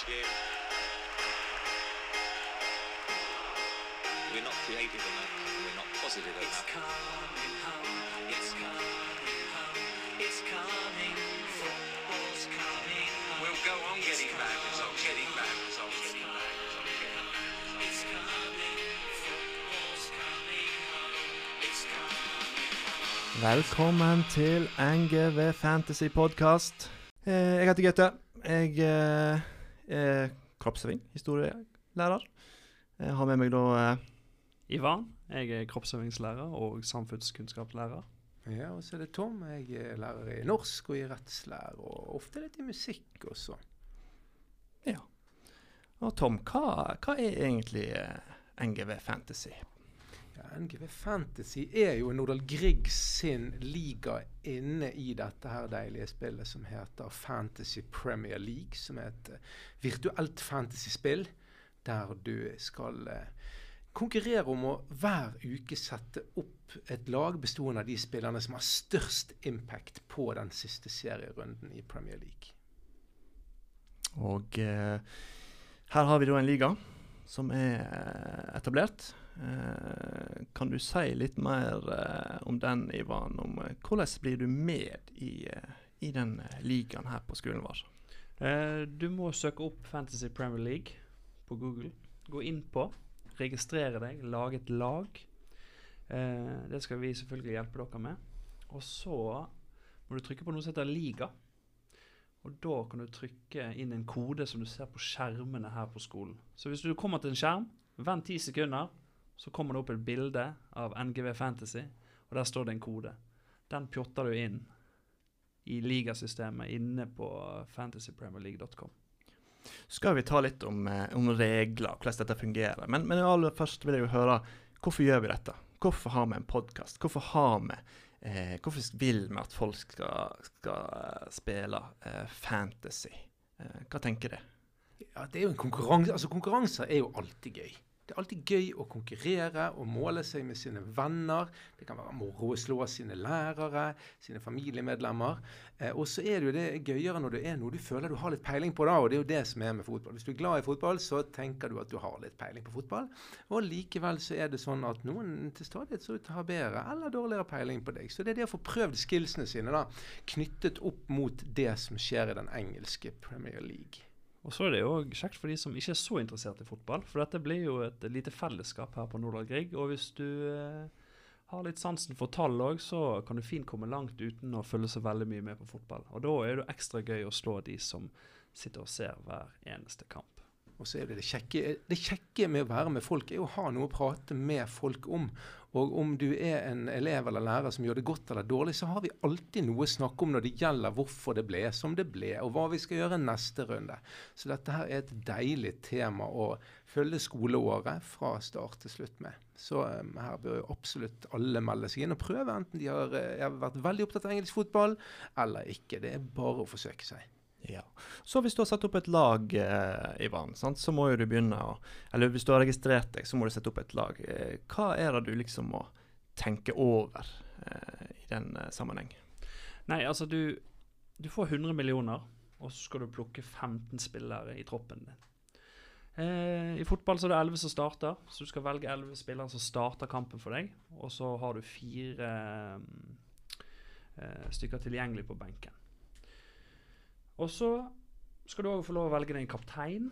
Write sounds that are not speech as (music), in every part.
this game. We're not creative enough. We're not positive It's coming home, it's coming home, it's coming, football's coming home. We'll go on getting bad results, getting bad results, getting bad getting bad. It's coming, football's coming home, it's coming. Velkommen til NGV Fantasy Podcast. Eh, jeg heter Gaute. Jeg eh, er kroppsøving, historielærer. Jeg har med meg da eh, Ivan. Jeg er kroppsøvingslærer og samfunnskunnskapslærer. Ja, og så er det Tom. Jeg er lærer i norsk og i rettslære, og ofte litt i musikk også. Ja. Og Tom, hva, hva er egentlig eh, NGV Fantasy? Ja, NGV Fantasy er jo Nordahl Grieg sin liga inne i dette her deilige spillet som heter Fantasy Premier League, som er et eh, virtuelt fantasyspill der du skal eh, konkurrere om å hver uke sette opp et lag bestående av de spillerne som har størst impact på den siste serierunden i Premier League. Og eh, her har vi da en liga som er eh, etablert. Eh, kan du si litt mer eh, om den, Ivan? Om eh, hvordan blir du med i, i den ligaen her på skolen vår? Du må søke opp Fantasy Premier League på Google. Gå inn på, registrere deg, lage et lag. Det skal vi selvfølgelig hjelpe dere med. Og så må du trykke på noe som heter liga. Og da kan du trykke inn en kode som du ser på skjermene her på skolen. Så hvis du kommer til en skjerm, vent ti sekunder, så kommer det opp et bilde av NGV Fantasy, og der står det en kode. Den pjotter du inn i ligasystemet inne på fantasypremierleague.com. Skal vi ta litt om, eh, om regler, hvordan dette fungerer. Men, men aller først vil jeg jo høre hvorfor gjør vi dette? Hvorfor har vi en podkast? Hvorfor har vi eh, Hvorfor vil vi at folk skal, skal eh, spille eh, fantasy? Eh, hva tenker du? Ja, det er jo en konkurranse. Altså, konkurranser er jo alltid gøy. Det er alltid gøy å konkurrere og måle seg med sine venner. Det kan være moro å slå sine lærere, sine familiemedlemmer. Eh, og så er det jo det gøyere når det er noe du føler du har litt peiling på, da. Og det er jo det som er med fotball. Hvis du er glad i fotball, så tenker du at du har litt peiling på fotball. Og likevel så er det sånn at noen til stadighet ser ut til å ha bedre eller dårligere peiling på deg. Så det er det å få prøvd skillsene sine da, knyttet opp mot det som skjer i den engelske Premier League. Og så er det jo kjekt for de som ikke er så interessert i fotball, for dette blir jo et lite fellesskap her på Nordahl Grieg. Og hvis du eh, har litt sansen for tall òg, så kan du fint komme langt uten å følge så veldig mye med på fotball. Og da er det ekstra gøy å slå de som sitter og ser hver eneste kamp. Og så er det det kjekke, det kjekke med å være med folk, er å ha noe å prate med folk om. Og om du er en elev eller lærer som gjør det godt eller dårlig, så har vi alltid noe å snakke om når det gjelder hvorfor det ble som det ble, og hva vi skal gjøre neste runde. Så dette her er et deilig tema å følge skoleåret fra start til slutt med. Så um, her bør jo absolutt alle melde seg inn og prøve, enten de har, eh, har vært veldig opptatt av engelsk fotball eller ikke. Det er bare å forsøke seg. Ja. Så hvis du har satt opp et lag, eh, Ivan, sant, så må jo du begynne å Eller hvis du har registrert deg, så må du sette opp et lag. Eh, hva er det du liksom må tenke over eh, i den eh, sammenheng? Nei, altså du, du får 100 millioner, og så skal du plukke 15 spillere i troppen din. Eh, I fotball så er det 11 som starter, så du skal velge 11 spillere som starter kampen for deg. Og så har du fire eh, stykker tilgjengelig på benken. Og så skal du òg få lov å velge deg en kaptein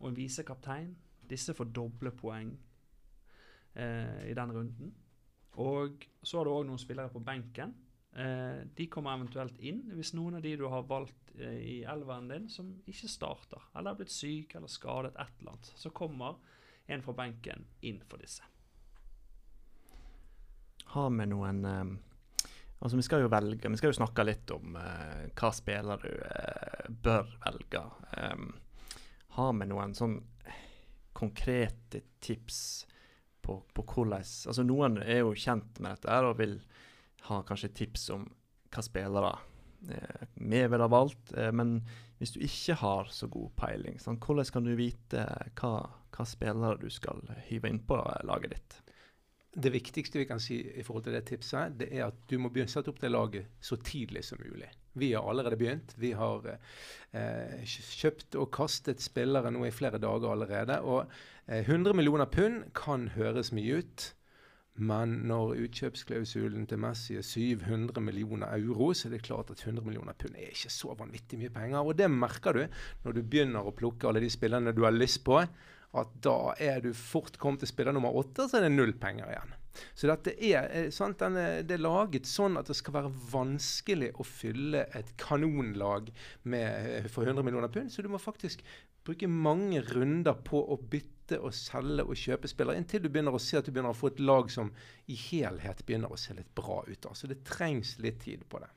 og en visekaptein. Disse får doble poeng eh, i den runden. Og så har du òg noen spillere på benken. Eh, de kommer eventuelt inn hvis noen av de du har valgt eh, i elveren din, som ikke starter, eller er blitt syk eller skadet, et eller annet. Så kommer en fra benken inn for disse. Har vi noen eh, Altså, vi skal jo velge Vi skal jo snakke litt om eh, hva spiller du eh, bør velge. Um, har vi noen sånn konkrete tips på, på hvordan Altså, noen er jo kjent med dette her og vil ha kanskje tips om hva spillere eh, vi ville ha valgt. Eh, men hvis du ikke har så god peiling, sånn, hvordan kan du vite hva, hva spillere du skal hive inn på laget ditt? Det viktigste vi kan si i forhold til det tipset, det er at du må begynne å sette opp det laget så tidlig som mulig. Vi har allerede begynt. Vi har eh, kjøpt og kastet spillere nå i flere dager allerede. Og eh, 100 millioner pund kan høres mye ut. Men når utkjøpsklausulen til Messi er 700 millioner euro, så er det klart at 100 millioner pund er ikke så vanvittig mye penger. Og det merker du når du begynner å plukke alle de spillerne du har lyst på. At da er du fort kommet til spiller nummer åtte, så er det null penger igjen. Så dette er, eh, sant, den er, det er laget sånn at det skal være vanskelig å fylle et kanonlag med, eh, for 100 millioner pund. Så du må faktisk bruke mange runder på å bytte og selge og kjøpe spillere, inntil du begynner å se at du begynner å få et lag som i helhet begynner å se litt bra ut. Altså det trengs litt tid på det.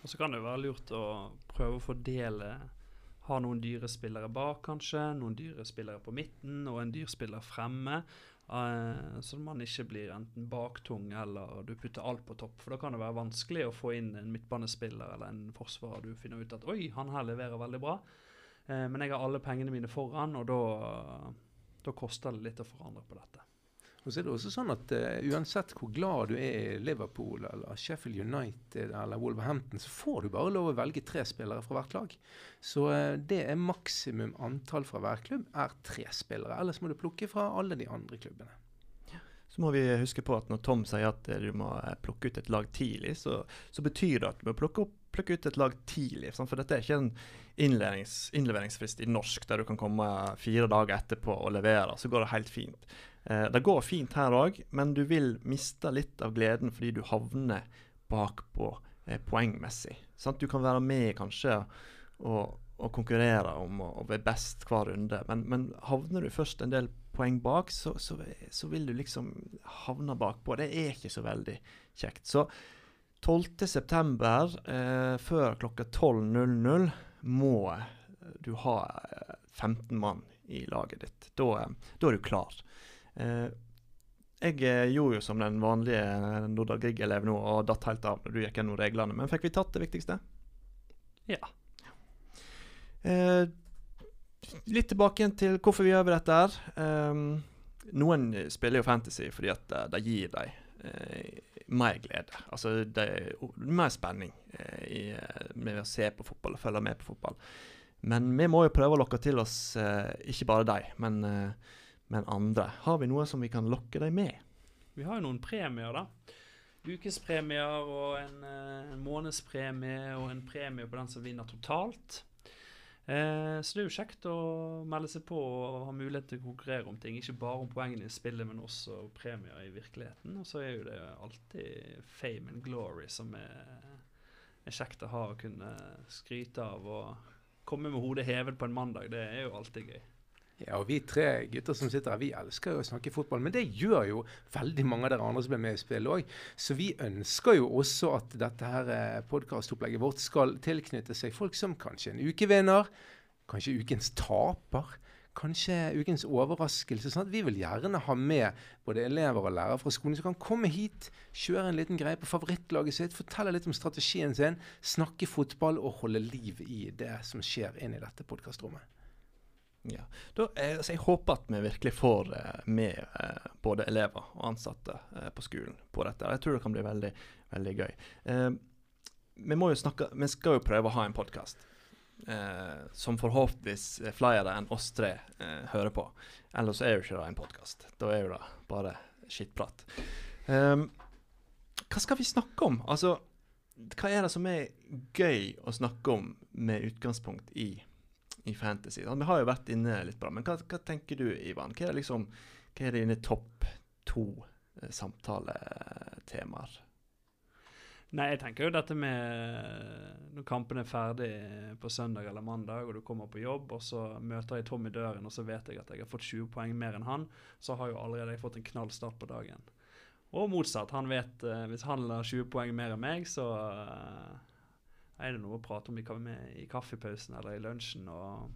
Og så kan det være lurt å prøve å fordele Ha noen dyre spillere bak, kanskje. Noen dyre spillere på midten og en dyr spiller fremme. eh, så man ikke blir enten baktung eller du putter alt på topp. For da kan det være vanskelig å få inn en midtbanespiller eller en forsvarer du finner ut at Oi, han her leverer veldig bra. Eh, men jeg har alle pengene mine foran, og da, da koster det litt å forandre på dette. Og så er det også sånn at uh, uansett hvor glad du er i Liverpool eller Sheffield United eller Wolverhampton, så får du bare lov å velge tre spillere fra hvert lag. Så uh, det er maksimum antall fra hver klubb er tre spillere. Ellers må du plukke fra alle de andre klubbene. Så må vi huske på at når Tom sier at du må eh, plukke ut et lag tidlig, så, så betyr det at du må plukke, opp, plukke ut et lag tidlig. For dette er ikke en innleveringsfrist, i norsk der du kan komme fire dager etterpå og levere. Så går det helt fint. Eh, det går fint her òg, men du vil miste litt av gleden fordi du havner bakpå eh, poengmessig. Du kan være med kanskje og, og konkurrere om å være best hver runde, men, men havner du først en del poeng bak, så, så, så vil du liksom havne bakpå. Det er ikke så veldig kjekt. Så 12.9. Eh, før klokka 12.00 må du ha eh, 15 mann i laget ditt. Da, eh, da er du klar. Eh, jeg eh, gjorde jo som den vanlige eh, Nordahl Grieg-elev nå og datt helt av når du gikk gjennom reglene. Men fikk vi tatt det viktigste? Ja. Eh, litt tilbake igjen til hvorfor vi gjør dette her. Eh, noen spiller jo fantasy fordi at det, gir dem eh, mer glede. Altså det er mer spenning eh, i, eh, med å se på fotball og følge med på fotball. Men vi må jo prøve å lokke til oss eh, ikke bare de, men, eh, men andre. Har vi noe som vi kan lokke dem med? Vi har jo noen premier, da. Ukespremier og en, eh, en månedspremie og en premie på den som vinner totalt. Eh, så det er jo kjekt å melde seg på og ha mulighet til å konkurrere om ting. Ikke bare om poengene i spillet, men også premier i virkeligheten. Og så er jo det alltid fame and glory som er, er kjekt å ha å kunne skryte av. Og komme med hodet hevet på en mandag, det er jo alltid gøy. Ja, og Vi tre gutter som sitter her, vi elsker jo å snakke fotball, men det gjør jo veldig mange av dere andre som er med i spillet òg. Så vi ønsker jo også at dette her podkastopplegget vårt skal tilknytte seg folk som kanskje en ukevinner, kanskje ukens taper, kanskje ukens overraskelse. Sånn at vi vil gjerne ha med både elever og lærere fra skolen som kan komme hit, kjøre en liten greie på favorittlaget sitt, fortelle litt om strategien sin, snakke fotball og holde liv i det som skjer inn i dette podkastrommet. Ja. Da, eh, så jeg håper at vi virkelig får eh, med eh, både elever og ansatte på skolen på dette. Jeg tror det kan bli veldig, veldig gøy. Vi må jo snakke, vi skal jo prøve å ha en podkast som forhåpentligvis flere enn oss tre hører på. Ellers er jo ikke det en podkast. Da er jo det bare skittprat. Um, hva skal vi snakke om? Altså, hva er det som er gøy å snakke om med utgangspunkt i i fantasy. Vi har jo vært inne litt bra, men hva, hva tenker du, Ivan? Hva er, liksom, hva er dine topp to eh, samtaletemaer? Nei, jeg tenker jo dette med når kampen er ferdig på søndag eller mandag, og du kommer på jobb, og så møter jeg Tom i døren, og så vet jeg at jeg har fått 20 poeng mer enn han, så har jo allerede jeg fått en knall start på dagen. Og motsatt. Han vet eh, Hvis han har 20 poeng mer enn meg, så eh, er det noe å prate om i, i kaffepausen eller i lunsjen. Og,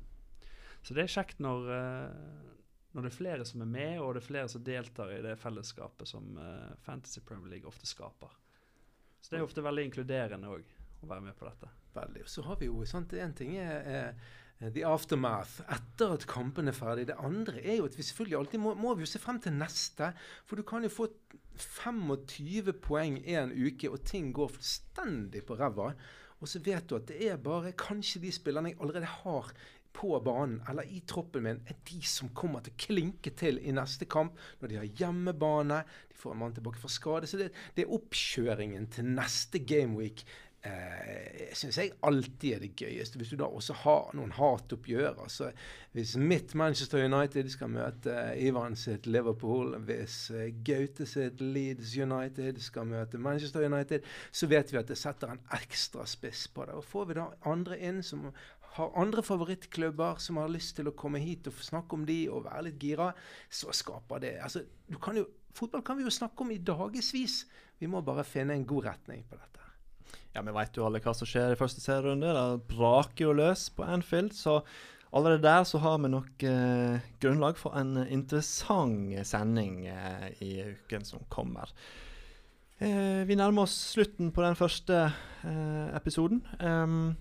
så det er kjekt når, eh, når det er flere som er med, og det er flere som deltar i det fellesskapet som eh, Fantasy Premier League ofte skaper. Så det er ofte veldig inkluderende òg, å være med på dette. Veldig. Så har vi jo sant, En ting er, er eh, the aftermath etter at kampen er ferdig. Det andre er jo at vi selvfølgelig alltid må, må vi jo se frem til neste. For du kan jo få 25 poeng en uke, og ting går fullstendig på ræva. Og så vet du at det er bare kanskje de spillerne jeg allerede har på banen eller i troppen min, er de som kommer til å klinke til i neste kamp når de har hjemmebane. De får en mann tilbake fra skade. Så det, det er oppkjøringen til neste gameweek eh, syns jeg alltid er det gøyeste. Hvis du da også har noen hatoppgjør. Altså, hvis mitt Manchester United skal møte Ivan sitt Liverpool, hvis eh, Gaute sitt Leeds United skal møte Manchester United, så vet vi at det setter en ekstra spiss på det. Og får vi da andre inn som har andre favorittklubber som har lyst til å komme hit og snakke om de og være litt gira, så skaper det altså, kan jo, Fotball kan vi jo snakke om i dagevis. Vi må bare finne en god retning på dette. Ja, Vi vet jo alle hva som skjer i første serierunde. Det braker jo løs på Anfield. Så allerede der så har vi nok eh, grunnlag for en interessant sending eh, i uken som kommer. Eh, vi nærmer oss slutten på den første eh, episoden. Um,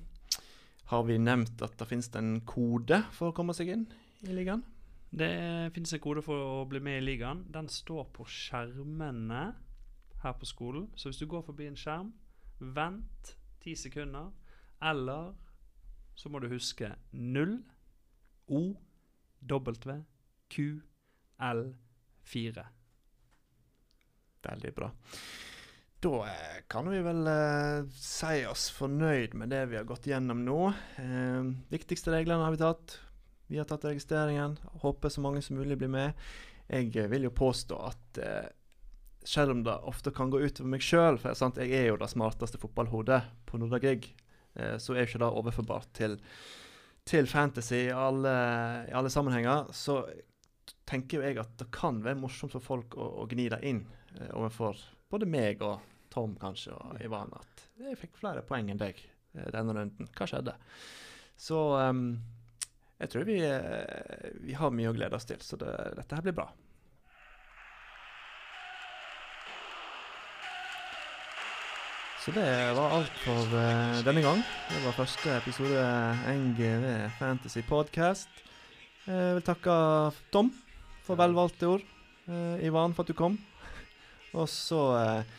har vi nevnt at det finnes en kode for å komme seg inn i ligaen? Det finnes en kode for å bli med i ligaen. Den står på skjermene her på skolen. Så hvis du går forbi en skjerm, vent ti sekunder. Eller så må du huske 0 O W Q L 4. Veldig bra. Da eh, kan vi vel eh, si oss fornøyd med det vi har gått gjennom nå. Eh, viktigste reglene har vi tatt. Vi har tatt registreringen. Håper så mange som mulig blir med. Jeg eh, vil jo påstå at eh, selv om det ofte kan gå utover meg sjøl, for sant, jeg er jo det smarteste fotballhodet på Norda Grieg, eh, så er jo ikke det overførbart til, til fantasy i alle, i alle sammenhenger. Så tenker jo jeg at det kan være morsomt for folk å, å gni det inn eh, overfor både meg og Tom kanskje og Ivan at jeg fikk flere poeng enn deg eh, denne runden. Hva skjedde? Så um, jeg tror vi, eh, vi har mye å glede oss til, så det, dette her blir bra. Så det var alt for uh, denne gang. Det var første episode NGV Fantasy Podcast. Jeg vil takke Tom for velvalgte ord. Uh, Ivan for at du kom. (laughs) Og så uh,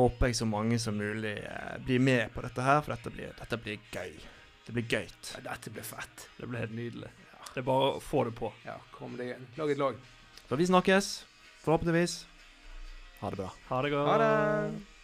håper jeg så mange som mulig eh, blir med på dette her, for dette blir, dette blir gøy. Det blir gøyt. Ja, dette blir fett. Det blir helt nydelig. Det er bare å få det på. Ja, kom deg inn. Lag et lag. Så vi snakkes, forhåpentligvis. Ha det bra. Ha det godt. Ha det.